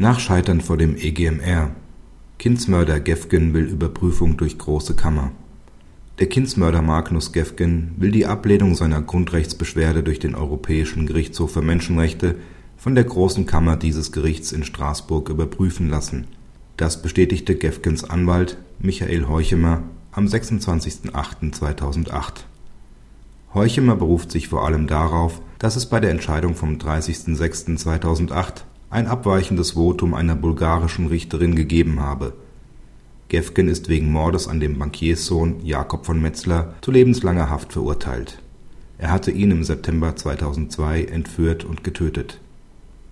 Nach Scheitern vor dem EGMR. Kindsmörder Gefgen will Überprüfung durch Große Kammer. Der Kindsmörder Magnus Gefgen will die Ablehnung seiner Grundrechtsbeschwerde durch den Europäischen Gerichtshof für Menschenrechte von der Großen Kammer dieses Gerichts in Straßburg überprüfen lassen. Das bestätigte Gefgens Anwalt Michael Heuchemer am 26.08.2008. Heuchemer beruft sich vor allem darauf, dass es bei der Entscheidung vom 30.06.2008 ein abweichendes Votum einer bulgarischen Richterin gegeben habe. Gefgen ist wegen Mordes an dem Bankierssohn Jakob von Metzler zu lebenslanger Haft verurteilt. Er hatte ihn im September 2002 entführt und getötet.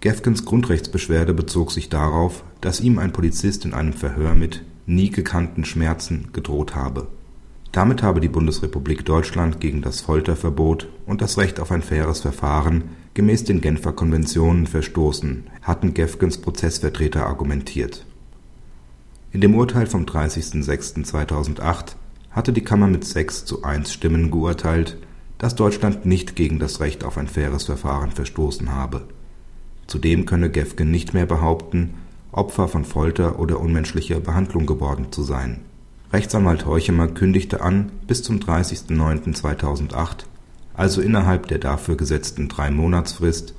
Gefgens Grundrechtsbeschwerde bezog sich darauf, dass ihm ein Polizist in einem Verhör mit nie gekannten Schmerzen gedroht habe. Damit habe die Bundesrepublik Deutschland gegen das Folterverbot und das Recht auf ein faires Verfahren gemäß den Genfer Konventionen verstoßen, hatten Gefgens Prozessvertreter argumentiert. In dem Urteil vom 30.06.2008 hatte die Kammer mit sechs zu eins Stimmen geurteilt, dass Deutschland nicht gegen das Recht auf ein faires Verfahren verstoßen habe. Zudem könne Gefgen nicht mehr behaupten, Opfer von Folter oder unmenschlicher Behandlung geworden zu sein. Rechtsanwalt Heuchemer kündigte an, bis zum 30.09.2008, also innerhalb der dafür gesetzten Drei-Monatsfrist,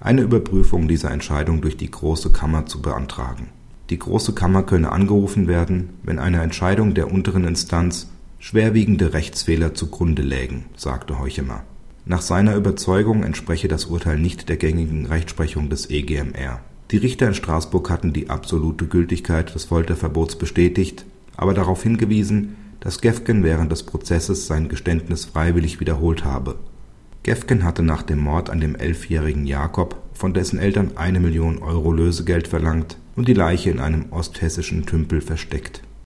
eine Überprüfung dieser Entscheidung durch die Große Kammer zu beantragen. Die Große Kammer könne angerufen werden, wenn einer Entscheidung der unteren Instanz schwerwiegende Rechtsfehler zugrunde lägen, sagte Heuchemer. Nach seiner Überzeugung entspreche das Urteil nicht der gängigen Rechtsprechung des EGMR. Die Richter in Straßburg hatten die absolute Gültigkeit des Folterverbots bestätigt, aber darauf hingewiesen, dass Gefgen während des Prozesses sein Geständnis freiwillig wiederholt habe. Gefgen hatte nach dem Mord an dem elfjährigen Jakob von dessen Eltern eine Million Euro Lösegeld verlangt und die Leiche in einem osthessischen Tümpel versteckt